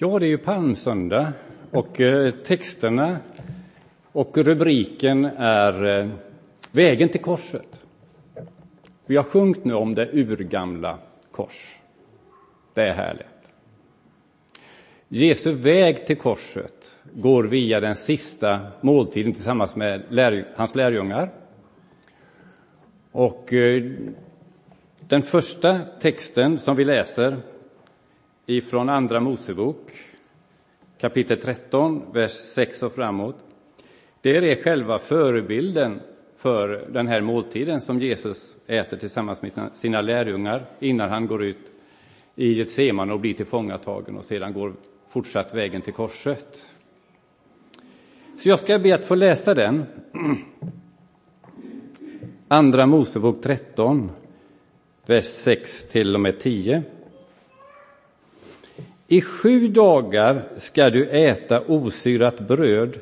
Ja, det är ju palmsöndag och eh, texterna och rubriken är eh, Vägen till korset. Vi har sjungit nu om det urgamla kors. Det är härligt. Jesu väg till korset går via den sista måltiden tillsammans med hans lärjungar. Och eh, den första texten som vi läser ifrån Andra Mosebok, kapitel 13, vers 6 och framåt. Det är själva förebilden för den här måltiden som Jesus äter tillsammans med sina lärjungar innan han går ut i Getsemane och blir tillfångatagen och sedan går fortsatt vägen till korset. Så jag ska be att få läsa den. Andra Mosebok 13, vers 6 till och med 10. I sju dagar skall du äta osyrat bröd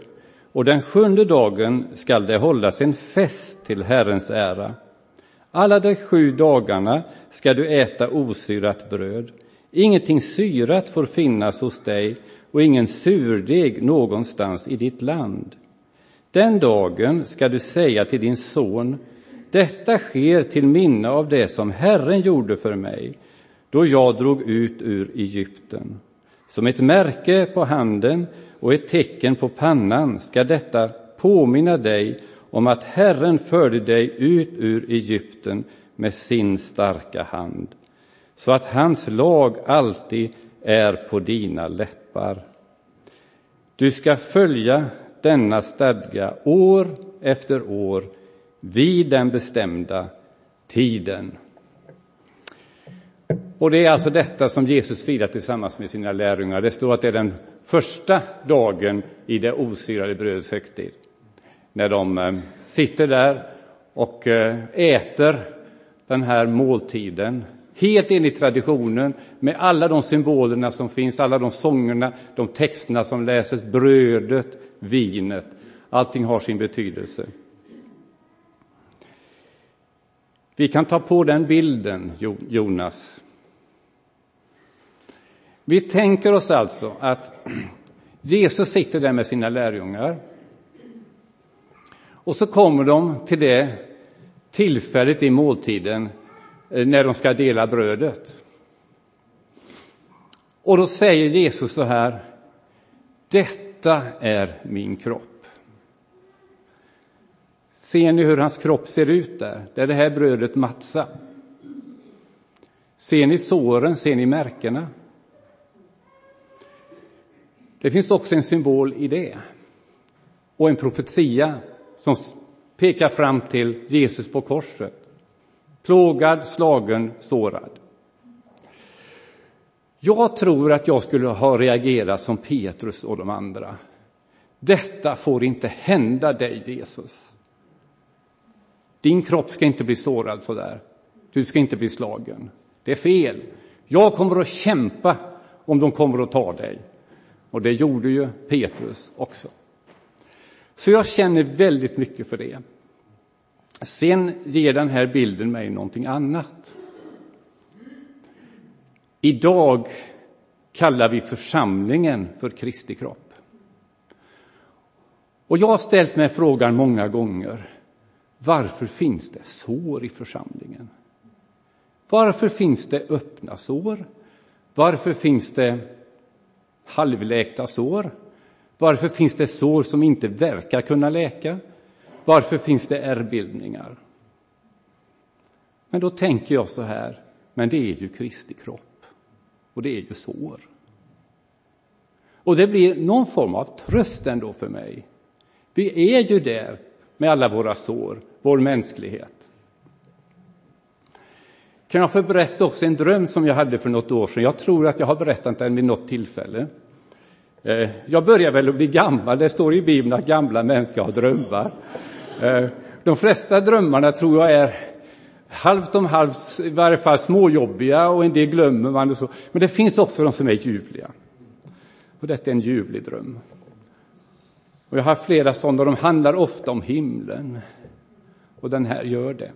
och den sjunde dagen skall det hållas en fest till Herrens ära. Alla de sju dagarna skall du äta osyrat bröd. Ingenting syrat får finnas hos dig och ingen surdeg någonstans i ditt land. Den dagen skall du säga till din son, detta sker till minne av det som Herren gjorde för mig då jag drog ut ur Egypten. Som ett märke på handen och ett tecken på pannan ska detta påminna dig om att Herren förde dig ut ur Egypten med sin starka hand, så att hans lag alltid är på dina läppar. Du ska följa denna stadga år efter år vid den bestämda tiden. Och det är alltså detta som Jesus firar tillsammans med sina lärjungar. Det står att det är den första dagen i det osyrade brödets högtid. När de eh, sitter där och eh, äter den här måltiden helt enligt traditionen med alla de symbolerna som finns, alla de sångerna, de texterna som läses, brödet, vinet. Allting har sin betydelse. Vi kan ta på den bilden, Jonas. Vi tänker oss alltså att Jesus sitter där med sina lärjungar. Och så kommer de till det tillfället i måltiden eh, när de ska dela brödet. Och då säger Jesus så här, detta är min kropp. Ser ni hur hans kropp ser ut där, där det här brödet matsa? Ser ni såren, ser ni märkena? Det finns också en symbol i det och en profetia som pekar fram till Jesus på korset. Plågad, slagen, sårad. Jag tror att jag skulle ha reagerat som Petrus och de andra. Detta får inte hända dig, Jesus. Din kropp ska inte bli sårad så där. Du ska inte bli slagen. Det är fel. Jag kommer att kämpa om de kommer att ta dig. Och det gjorde ju Petrus också. Så jag känner väldigt mycket för det. Sen ger den här bilden mig någonting annat. Idag kallar vi församlingen för Kristi kropp. Och jag har ställt mig frågan många gånger. Varför finns det sår i församlingen? Varför finns det öppna sår? Varför finns det halvläkta sår? Varför finns det sår som inte verkar kunna läka? Varför finns det ärrbildningar? Men då tänker jag så här, men det är ju Kristi kropp och det är ju sår. Och det blir någon form av tröst ändå för mig. Vi är ju där med alla våra sår, vår mänsklighet. Kan jag få berätta också en dröm som jag hade för något år sedan? Jag tror att jag har berättat den vid något tillfälle. Eh, jag börjar väl bli gammal. Det står i Bibeln att gamla män ska ha drömmar. Eh, de flesta drömmarna tror jag är halvt om halvt, i varje fall småjobbiga och en del glömmer man. Och så. Men det finns också de som är ljuvliga. Och detta är en ljuvlig dröm. Och jag har flera sådana, de handlar ofta om himlen. Och den här gör det.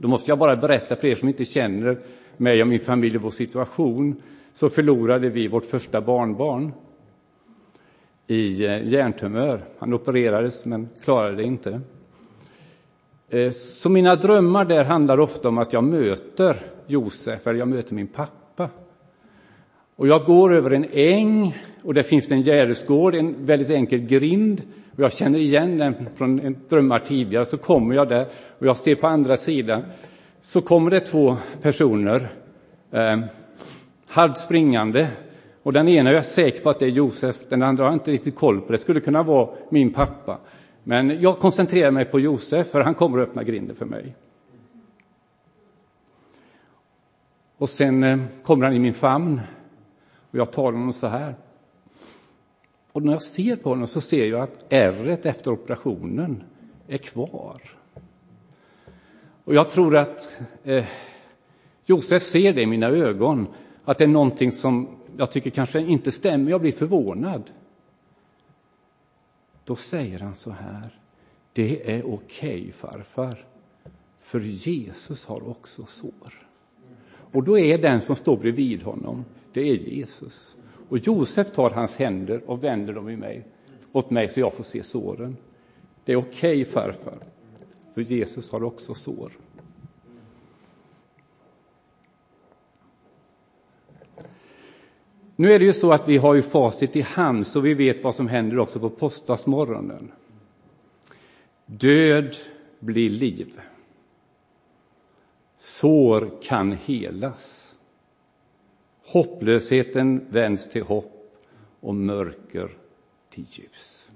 Då måste jag bara berätta för er som inte känner mig och min familj och vår situation, så förlorade vi vårt första barnbarn i eh, hjärntumör. Han opererades men klarade det inte. Eh, så mina drömmar där handlar ofta om att jag möter Josef, eller jag möter min pappa. Och jag går över en äng och där finns det en gärdesgård, en väldigt enkel grind. Och jag känner igen den från en drömmar tidigare. Så kommer jag där och jag ser på andra sidan så kommer det två personer eh, halvt springande. Och den ena är jag säker på att det är Josef, den andra har jag inte riktigt koll på. Det skulle kunna vara min pappa. Men jag koncentrerar mig på Josef, för han kommer att öppna grinden för mig. Och sen ehm, kommer han i min famn och jag tar honom så här. Och när jag ser på honom så ser jag att ärret efter operationen är kvar. Och jag tror att eh, Josef ser det i mina ögon, att det är någonting som jag tycker kanske inte stämmer. Jag blir förvånad. Då säger han så här. Det är okej, okay, farfar, för Jesus har också sår. Och då är den som står bredvid honom, det är Jesus. Och Josef tar hans händer och vänder dem i mig, åt mig så jag får se såren. Det är okej, okay, farfar, för Jesus har också sår. Nu är det ju så att vi har ju facit i hand, så vi vet vad som händer också på påskdagsmorgonen. Död blir liv. Sår kan helas. Hopplösheten vänds till hopp och mörker till ljus.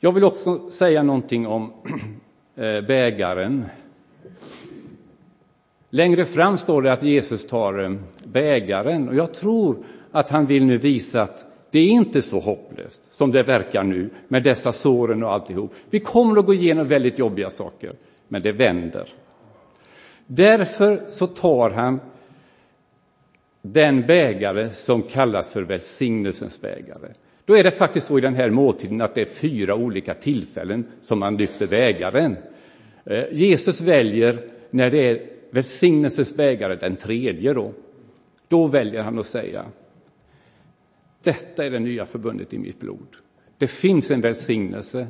Jag vill också säga någonting om eh, bägaren. Längre fram står det att Jesus tar eh, bägaren och jag tror att han vill nu visa att det är inte så hopplöst som det verkar nu med dessa såren och alltihop. Vi kommer att gå igenom väldigt jobbiga saker, men det vänder. Därför så tar han den bägare som kallas för välsignelsens bägare. Då är det faktiskt så i den här måltiden att det är fyra olika tillfällen som man lyfter bägaren. Eh, Jesus väljer när det är välsignelsens bägare, den tredje då. Då väljer han att säga detta är det nya förbundet i mitt blod. Det finns en välsignelse.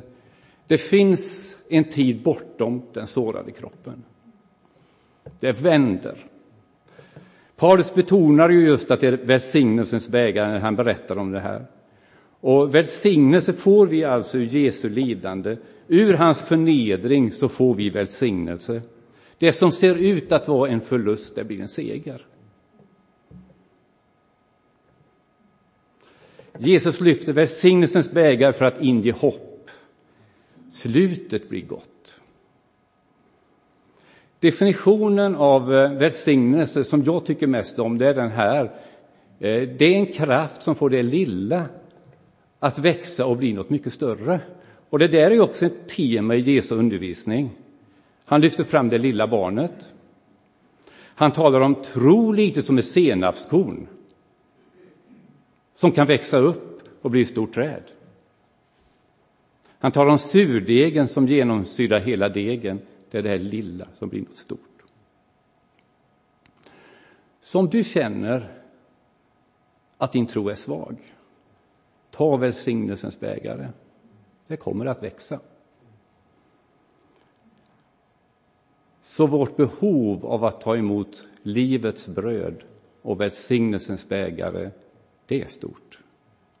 Det finns en tid bortom den sårade kroppen. Det vänder. Paulus betonar ju just att det är välsignelsens bägare när han berättar om det här. Och välsignelse får vi alltså ur Jesu lidande. Ur hans förnedring så får vi välsignelse. Det som ser ut att vara en förlust, det blir en seger. Jesus lyfter välsignelsens bägare för att inge hopp. Slutet blir gott. Definitionen av eh, välsignelse som jag tycker mest om, det är den här. Eh, det är en kraft som får det lilla att växa och bli något mycket större. Och det där är också ett tema i Jesu undervisning. Han lyfter fram det lilla barnet. Han talar om tro lite som ett senapskorn som kan växa upp och bli ett stort träd. Han talar om surdegen som genomsyrar hela degen. Det är det här lilla som blir något stort. Som du känner att din tro är svag, ta välsignelsens bägare. Det kommer att växa. Så vårt behov av att ta emot livets bröd och välsignelsens bägare det är stort.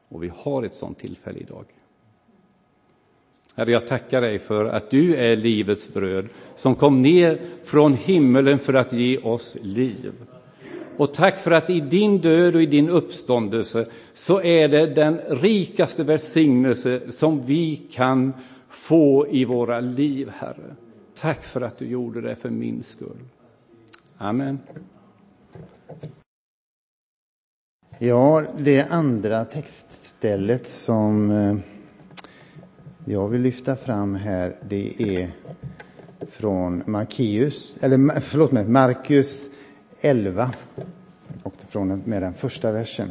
Och vi har ett sådant tillfälle idag. Herre, jag tackar dig för att du är livets bröd som kom ner från himmelen för att ge oss liv. Och tack för att i din död och i din uppståndelse så är det den rikaste välsignelse som vi kan få i våra liv, Herre. Tack för att du gjorde det för min skull. Amen. Ja, det andra textstället som eh, jag vill lyfta fram här, det är från Markius, eller förlåt mig, Markus 11 och från med den första versen.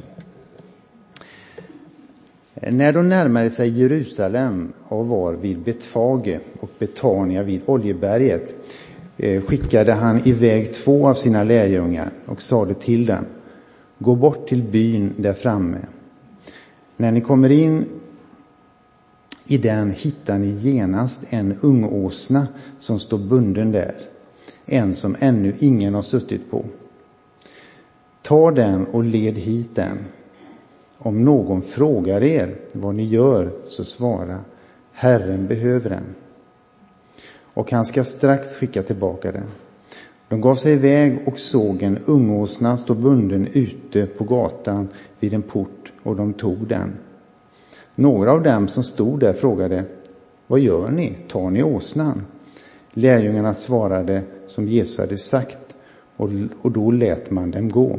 När de närmade sig Jerusalem och var vid Betfage och Betania vid Oljeberget eh, skickade han iväg två av sina lärjungar och sade till dem Gå bort till byn där framme. När ni kommer in i den hittar ni genast en ungåsna som står bunden där, en som ännu ingen har suttit på. Ta den och led hit den. Om någon frågar er vad ni gör, så svara, Herren behöver den. Och han ska strax skicka tillbaka den. De gav sig iväg och såg en ungåsna stå bunden ute på gatan vid en port och de tog den. Några av dem som stod där frågade, vad gör ni? Tar ni åsnan? Lärjungarna svarade som Jesus hade sagt och, och då lät man dem gå.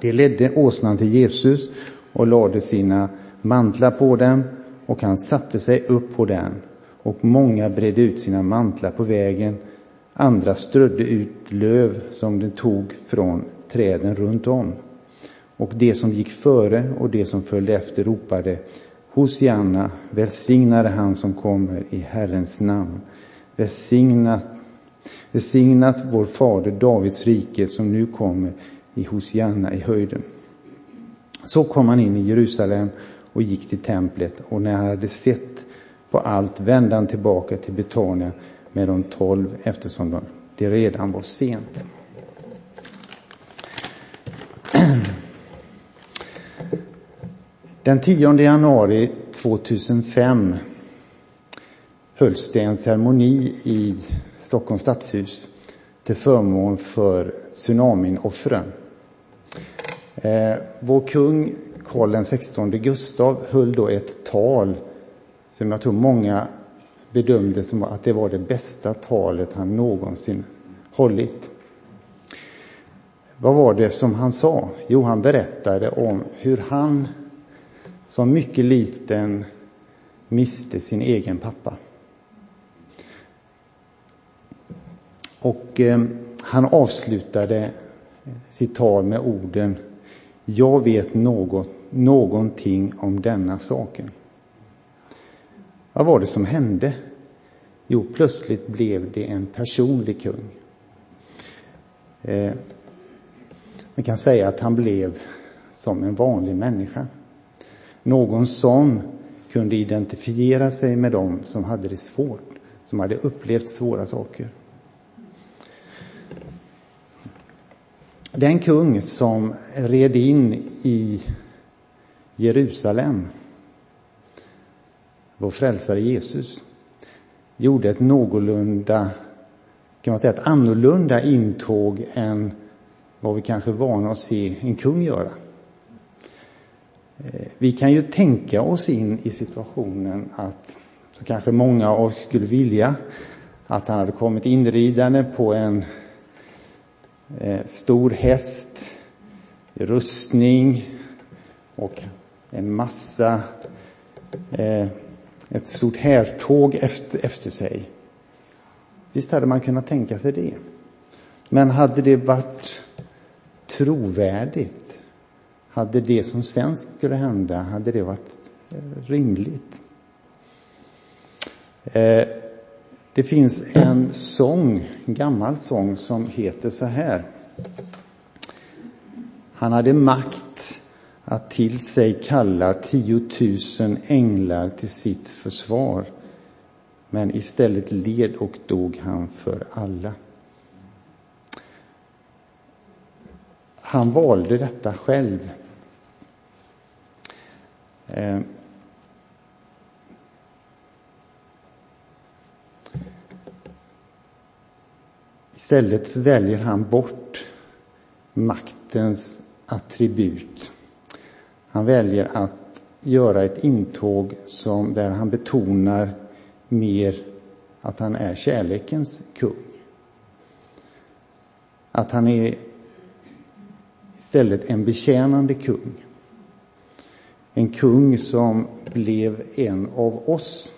De ledde åsnan till Jesus och lade sina mantlar på dem och han satte sig upp på den och många bredde ut sina mantlar på vägen. Andra strödde ut löv som de tog från träden runt om. Och de som gick före och de som följde efter ropade Hosianna, välsignade han som kommer i Herrens namn. Välsignat, välsignat vår fader Davids rike som nu kommer i Hosianna i höjden. Så kom han in i Jerusalem och gick till templet och när han hade sett på allt vände han tillbaka till Betania med de tolv eftersom det redan var sent. Den 10 januari 2005 hölls det en ceremoni i Stockholms stadshus till förmån för tsunaminoffren. Eh, vår kung Karl XVI Gustav höll då ett tal som jag tror många bedömde som att det var det bästa talet han någonsin hållit. Vad var det som han sa? Jo, han berättade om hur han som mycket liten miste sin egen pappa. Och eh, han avslutade sitt tal med orden Jag vet något, någonting om denna saken. Vad var det som hände? Jo, plötsligt blev det en personlig kung. Eh, man kan säga att han blev som en vanlig människa. Någon som kunde identifiera sig med dem som hade det svårt, som hade upplevt svåra saker. Den kung som red in i Jerusalem, vår frälsare Jesus, gjorde ett någorlunda, kan man säga, ett annorlunda intåg än vad vi kanske är vana att se en kung göra. Eh, vi kan ju tänka oss in i situationen att, så kanske många av oss skulle vilja, att han hade kommit inridande på en eh, stor häst, rustning och en massa, eh, ett stort härtåg efter, efter sig. Visst hade man kunnat tänka sig det. Men hade det varit trovärdigt? Hade det som sen skulle hända, hade det varit eh, rimligt? Eh, det finns en sång, en gammal sång som heter så här. Han hade makt att till sig kalla tiotusen änglar till sitt försvar. Men istället led och dog han för alla. Han valde detta själv. Eh, istället väljer han bort maktens attribut. Han väljer att göra ett intåg som, där han betonar mer att han är kärlekens kung. Att han är istället en betjänande kung. En kung som blev en av oss.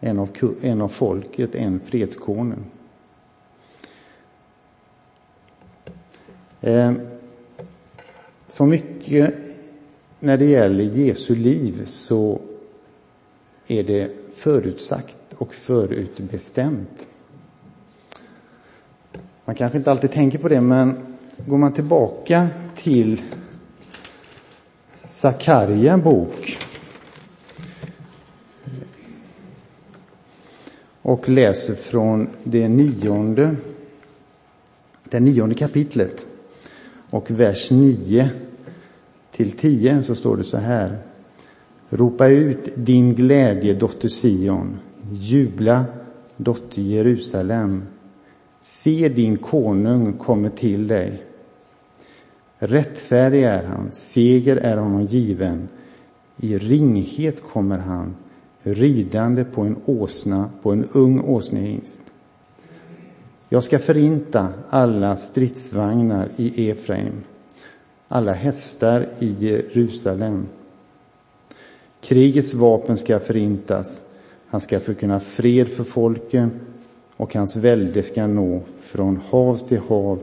En av, en av folket, en fredskonung. Eh, så mycket när det gäller Jesu liv så är det förutsagt och förutbestämt. Man kanske inte alltid tänker på det, men går man tillbaka till Sakarja bok och läser från det nionde, det nionde kapitlet och vers 9 till 10 så står det så här. Ropa ut din glädje, dotter Sion. Jubla, dotter Jerusalem. Se, din konung kommer till dig. Rättfärdig är han, seger är honom given. I ringhet kommer han, ridande på en åsna, på en ung åsnehingst. Jag ska förinta alla stridsvagnar i Efraim, alla hästar i Jerusalem. Krigets vapen ska förintas, han ska förkunna fred för folken och hans välde ska nå från hav till hav,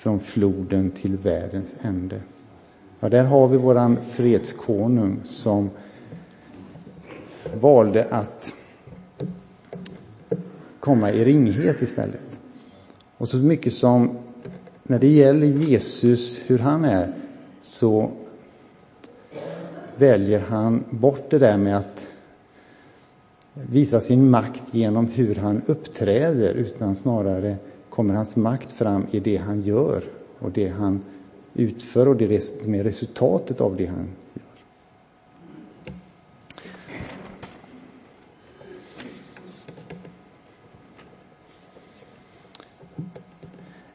från floden till världens ände. Ja, där har vi våran fredskonung som valde att komma i ringhet istället. Och så mycket som när det gäller Jesus, hur han är, så väljer han bort det där med att visa sin makt genom hur han uppträder, utan snarare kommer hans makt fram i det han gör och det han utför och det som är resultatet av det han gör.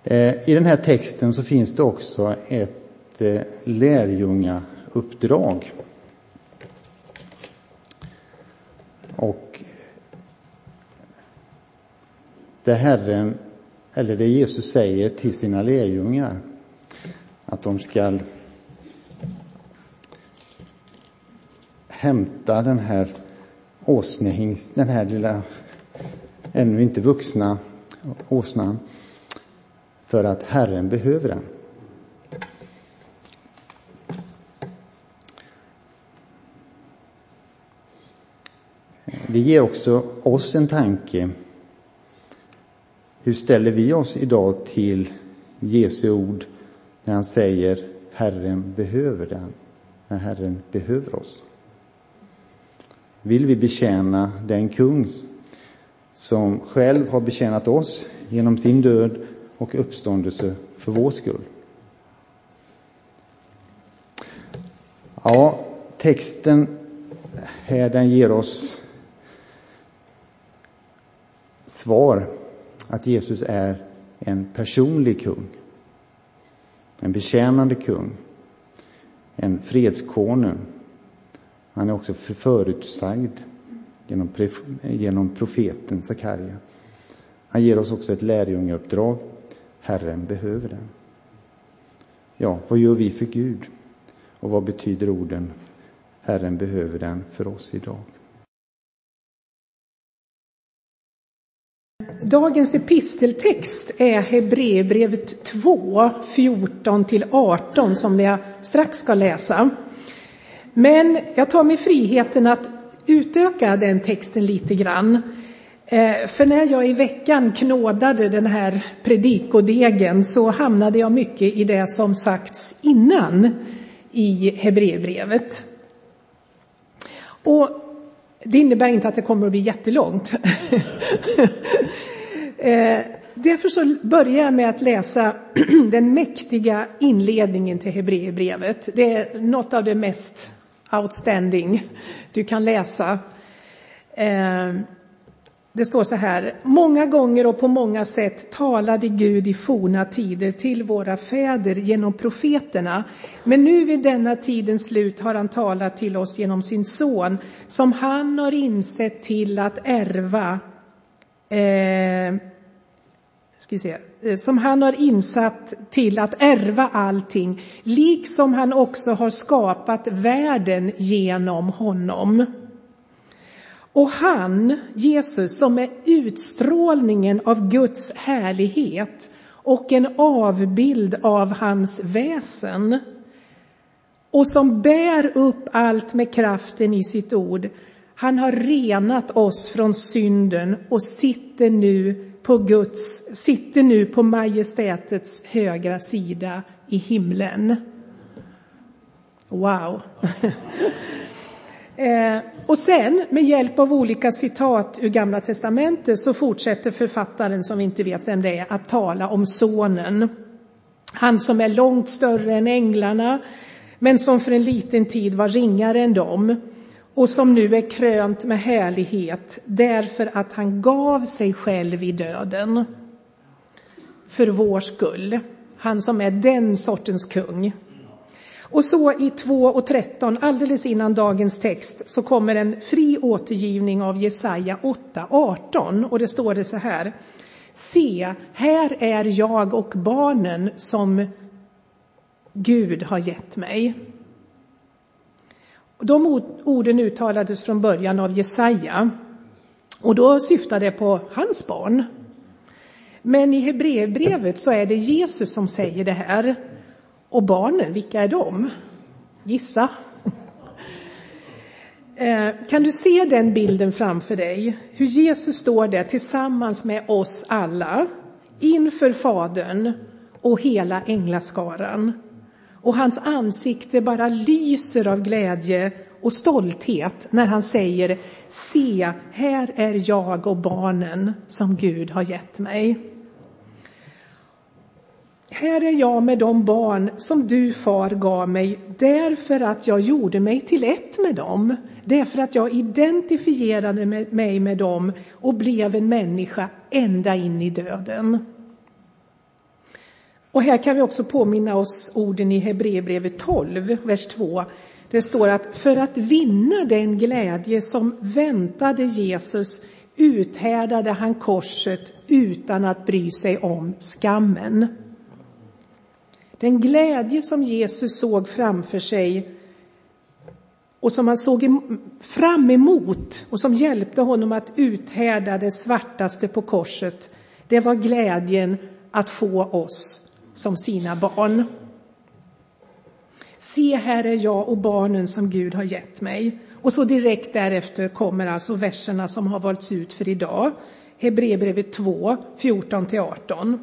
Eh, I den här texten så finns det också ett eh, lärjungauppdrag. Och där Herren, eller det Jesus säger till sina lärjungar, att de ska hämta den här åsnehingst, den här lilla ännu inte vuxna åsnan för att Herren behöver den. Det ger också oss en tanke. Hur ställer vi oss idag till Jesu ord när han säger Herren behöver den, när Herren behöver oss? Vill vi betjäna den kung som själv har betjänat oss genom sin död och uppståndelse för vår skull? Ja, texten här den ger oss svar att Jesus är en personlig kung. En betjänande kung. En fredskonung. Han är också förutsagd genom, genom profeten Sakarja. Han ger oss också ett lärjungeuppdrag. Herren behöver den. Ja, vad gör vi för Gud? Och vad betyder orden Herren behöver den för oss idag? Dagens episteltext är Hebreerbrevet 2, 14 18 som jag strax ska läsa. Men jag tar mig friheten att utöka den texten lite grann. Eh, för när jag i veckan knådade den här predikodegen så hamnade jag mycket i det som sagts innan i Hebreerbrevet. Och det innebär inte att det kommer att bli jättelångt. Eh, därför så börjar jag med att läsa den mäktiga inledningen till Hebreerbrevet. Det är något av det mest outstanding du kan läsa. Eh, det står så här, många gånger och på många sätt talade Gud i forna tider till våra fäder genom profeterna. Men nu vid denna tidens slut har han talat till oss genom sin son, som han har insett till att ärva eh, ska se, eh, som han har insatt till att ärva allting, liksom han också har skapat världen genom honom. Och han, Jesus, som är utstrålningen av Guds härlighet och en avbild av hans väsen och som bär upp allt med kraften i sitt ord. Han har renat oss från synden och sitter nu på Guds, sitter nu på majestätets högra sida i himlen. Wow! Eh, och sen med hjälp av olika citat ur Gamla Testamentet så fortsätter författaren, som vi inte vet vem det är, att tala om sonen. Han som är långt större än änglarna, men som för en liten tid var ringare än dem och som nu är krönt med härlighet därför att han gav sig själv i döden för vår skull. Han som är den sortens kung. Och så i 2 och 13, alldeles innan dagens text, så kommer en fri återgivning av Jesaja 8, 18 och det står det så här. Se, här är jag och barnen som Gud har gett mig. De orden uttalades från början av Jesaja och då syftar det på hans barn. Men i Hebreerbrevet så är det Jesus som säger det här. Och barnen, vilka är de? Gissa. Eh, kan du se den bilden framför dig? Hur Jesus står där tillsammans med oss alla inför Fadern och hela änglaskaran och hans ansikte bara lyser av glädje och stolthet när han säger Se, här är jag och barnen som Gud har gett mig. Här är jag med de barn som du, far, gav mig därför att jag gjorde mig till ett med dem. Därför att jag identifierade mig med dem och blev en människa ända in i döden. Och här kan vi också påminna oss orden i Hebreerbrevet 12, vers 2. Det står att för att vinna den glädje som väntade Jesus uthärdade han korset utan att bry sig om skammen. Den glädje som Jesus såg framför sig och som han såg fram emot och som hjälpte honom att uthärda det svartaste på korset, det var glädjen att få oss som sina barn. Se, här är jag och barnen som Gud har gett mig. Och så direkt därefter kommer alltså verserna som har valts ut för idag. Hebreerbrevet 2, 14-18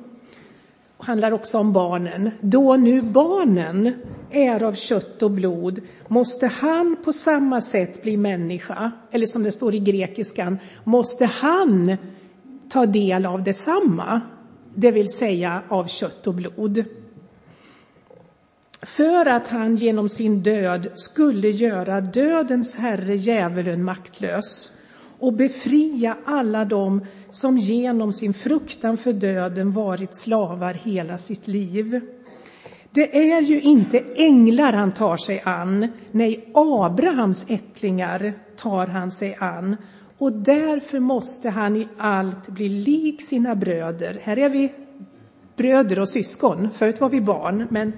handlar också om barnen. Då nu barnen är av kött och blod måste han på samma sätt bli människa. Eller som det står i grekiskan, måste han ta del av detsamma det vill säga av kött och blod. För att han genom sin död skulle göra dödens herre djävulen maktlös och befria alla dem som genom sin fruktan för döden varit slavar hela sitt liv. Det är ju inte änglar han tar sig an, nej, Abrahams ättlingar tar han sig an och därför måste han i allt bli lik sina bröder. Här är vi bröder och syskon, förut var vi barn, men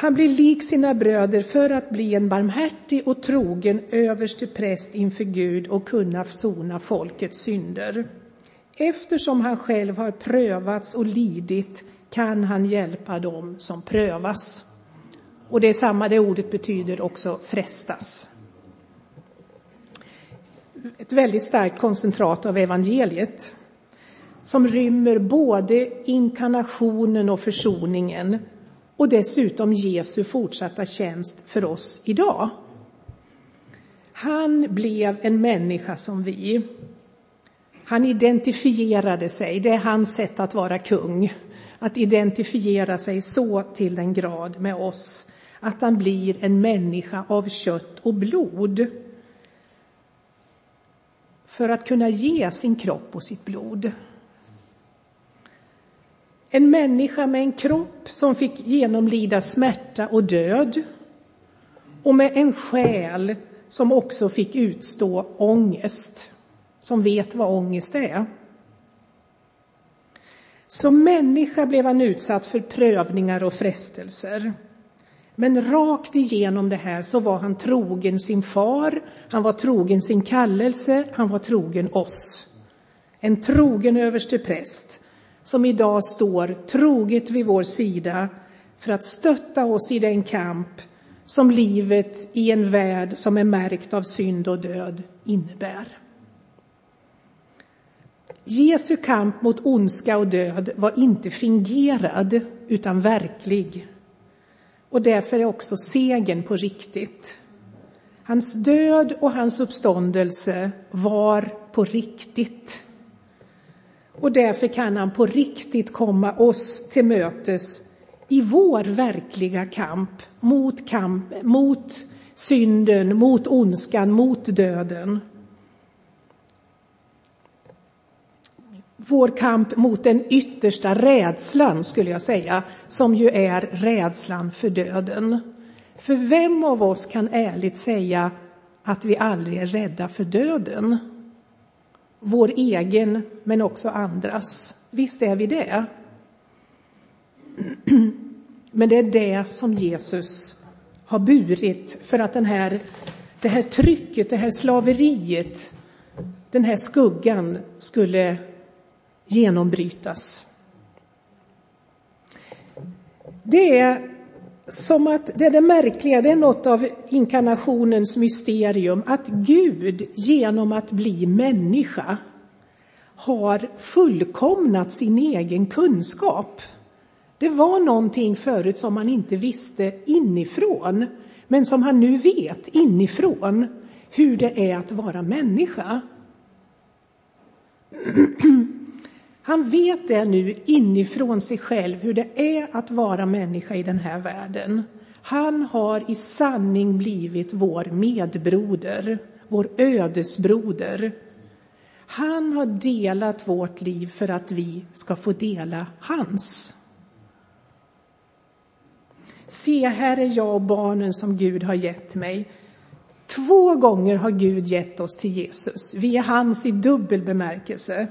han blir lik sina bröder för att bli en barmhärtig och trogen överste präst inför Gud och kunna sona folkets synder. Eftersom han själv har prövats och lidit kan han hjälpa dem som prövas. Och det är samma, det ordet betyder också frestas ett väldigt starkt koncentrat av evangeliet som rymmer både inkarnationen och försoningen och dessutom Jesu fortsatta tjänst för oss idag. Han blev en människa som vi. Han identifierade sig, det är hans sätt att vara kung, att identifiera sig så till den grad med oss att han blir en människa av kött och blod för att kunna ge sin kropp och sitt blod. En människa med en kropp som fick genomlida smärta och död och med en själ som också fick utstå ångest, som vet vad ångest är. Som människa blev han utsatt för prövningar och frestelser. Men rakt igenom det här så var han trogen sin far, han var trogen sin kallelse, han var trogen oss. En trogen överste präst som idag står troget vid vår sida för att stötta oss i den kamp som livet i en värld som är märkt av synd och död innebär. Jesu kamp mot ondska och död var inte fingerad, utan verklig. Och därför är också segern på riktigt. Hans död och hans uppståndelse var på riktigt. Och därför kan han på riktigt komma oss till mötes i vår verkliga kamp mot, kamp, mot synden, mot ondskan, mot döden. Vår kamp mot den yttersta rädslan, skulle jag säga, som ju är rädslan för döden. För vem av oss kan ärligt säga att vi aldrig är rädda för döden? Vår egen, men också andras. Visst är vi det. Men det är det som Jesus har burit för att den här, det här trycket, det här slaveriet, den här skuggan skulle genombrytas. Det är som att det är det märkliga, det är något av inkarnationens mysterium, att Gud genom att bli människa har fullkomnat sin egen kunskap. Det var någonting förut som man inte visste inifrån, men som han nu vet inifrån, hur det är att vara människa. Han vet det nu inifrån sig själv, hur det är att vara människa i den här världen. Han har i sanning blivit vår medbroder, vår ödesbroder. Han har delat vårt liv för att vi ska få dela hans. Se, här är jag och barnen som Gud har gett mig. Två gånger har Gud gett oss till Jesus. Vi är hans i dubbel bemärkelse.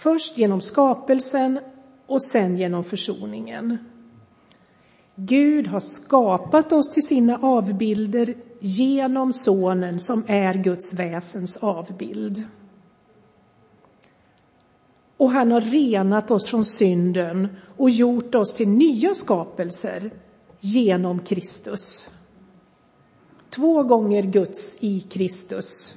Först genom skapelsen och sen genom försoningen. Gud har skapat oss till sina avbilder genom Sonen som är Guds väsens avbild. Och han har renat oss från synden och gjort oss till nya skapelser genom Kristus. Två gånger Guds i Kristus.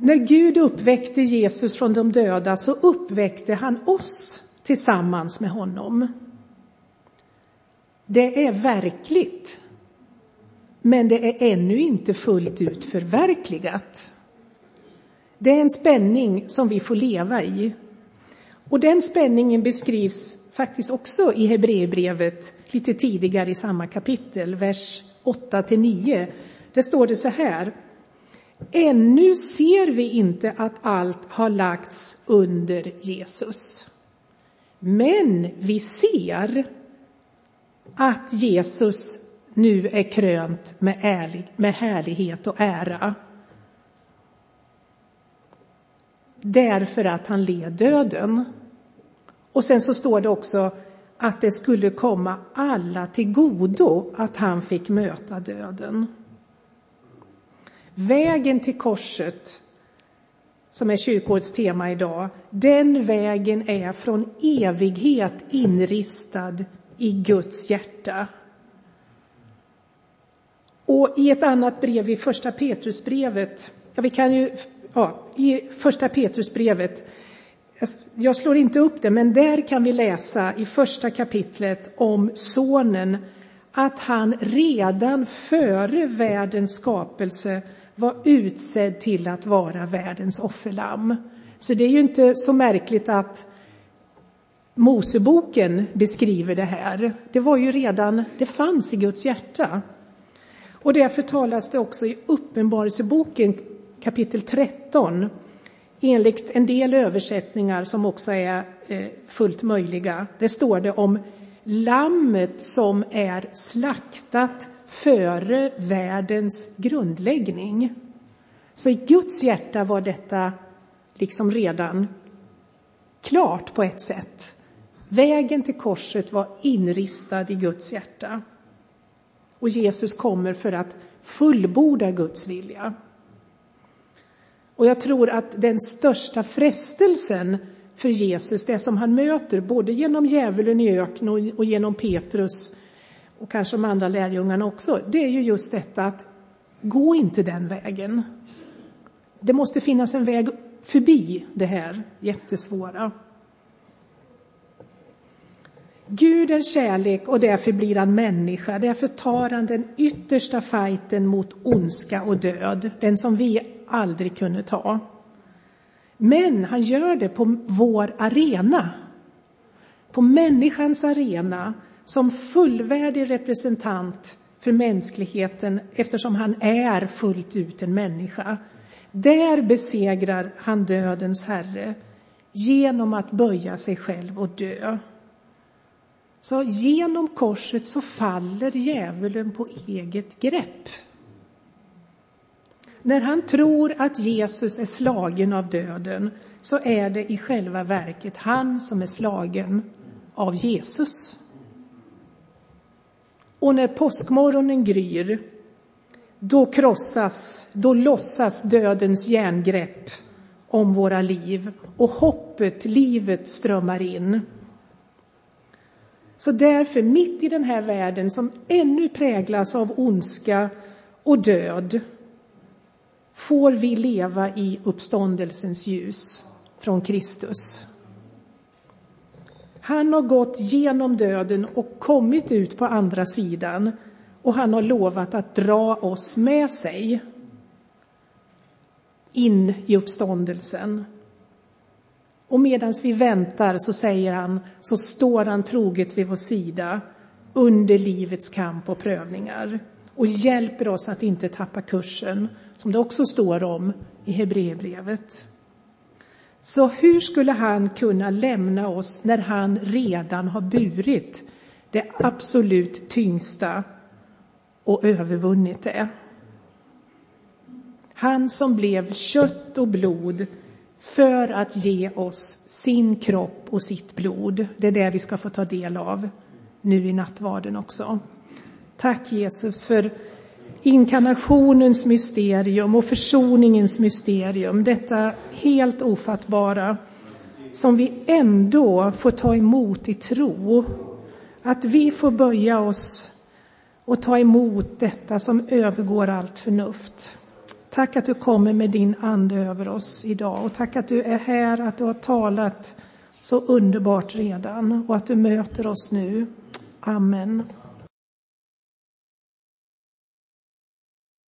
När Gud uppväckte Jesus från de döda så uppväckte han oss tillsammans med honom. Det är verkligt, men det är ännu inte fullt ut förverkligat. Det är en spänning som vi får leva i. Och den spänningen beskrivs faktiskt också i Hebreerbrevet lite tidigare i samma kapitel, vers 8 till 9. Där står det så här. Ännu ser vi inte att allt har lagts under Jesus. Men vi ser att Jesus nu är krönt med, ärlig, med härlighet och ära. Därför att han led döden. Och sen så står det också att det skulle komma alla till godo att han fick möta döden. Vägen till korset, som är kyrkårets tema idag, den vägen är från evighet inristad i Guds hjärta. Och i ett annat brev, i första Petrusbrevet, ja, vi kan ju, ja, i första Petrusbrevet, jag slår inte upp det, men där kan vi läsa i första kapitlet om sonen, att han redan före världens skapelse var utsedd till att vara världens offerlamm. Så det är ju inte så märkligt att Moseboken beskriver det här. Det var ju redan, det fanns i Guds hjärta. Och därför talas det också i Uppenbarelseboken kapitel 13 enligt en del översättningar som också är eh, fullt möjliga. Det står det om lammet som är slaktat före världens grundläggning. Så i Guds hjärta var detta liksom redan klart på ett sätt. Vägen till korset var inristad i Guds hjärta. Och Jesus kommer för att fullborda Guds vilja. Och jag tror att den största frestelsen för Jesus, det som han möter både genom djävulen i öknen och genom Petrus och kanske de andra lärjungarna också, det är ju just detta att gå inte den vägen. Det måste finnas en väg förbi det här jättesvåra. Gud är kärlek och därför blir han människa. Därför tar han den yttersta fighten mot ondska och död, den som vi aldrig kunde ta. Men han gör det på vår arena, på människans arena, som fullvärdig representant för mänskligheten eftersom han är fullt ut en människa. Där besegrar han dödens herre genom att böja sig själv och dö. Så genom korset så faller djävulen på eget grepp. När han tror att Jesus är slagen av döden så är det i själva verket han som är slagen av Jesus. Och när påskmorgonen gryr, då krossas, då lossas dödens järngrepp om våra liv och hoppet, livet strömmar in. Så därför, mitt i den här världen som ännu präglas av ondska och död, får vi leva i uppståndelsens ljus från Kristus. Han har gått genom döden och kommit ut på andra sidan och han har lovat att dra oss med sig in i uppståndelsen. Och medan vi väntar så säger han, så står han troget vid vår sida under livets kamp och prövningar och hjälper oss att inte tappa kursen, som det också står om i Hebreerbrevet. Så hur skulle han kunna lämna oss när han redan har burit det absolut tyngsta och övervunnit det? Han som blev kött och blod för att ge oss sin kropp och sitt blod. Det är det vi ska få ta del av nu i nattvarden också. Tack Jesus för inkarnationens mysterium och försoningens mysterium, detta helt ofattbara som vi ändå får ta emot i tro. Att vi får böja oss och ta emot detta som övergår allt förnuft. Tack att du kommer med din ande över oss idag och tack att du är här, att du har talat så underbart redan och att du möter oss nu. Amen.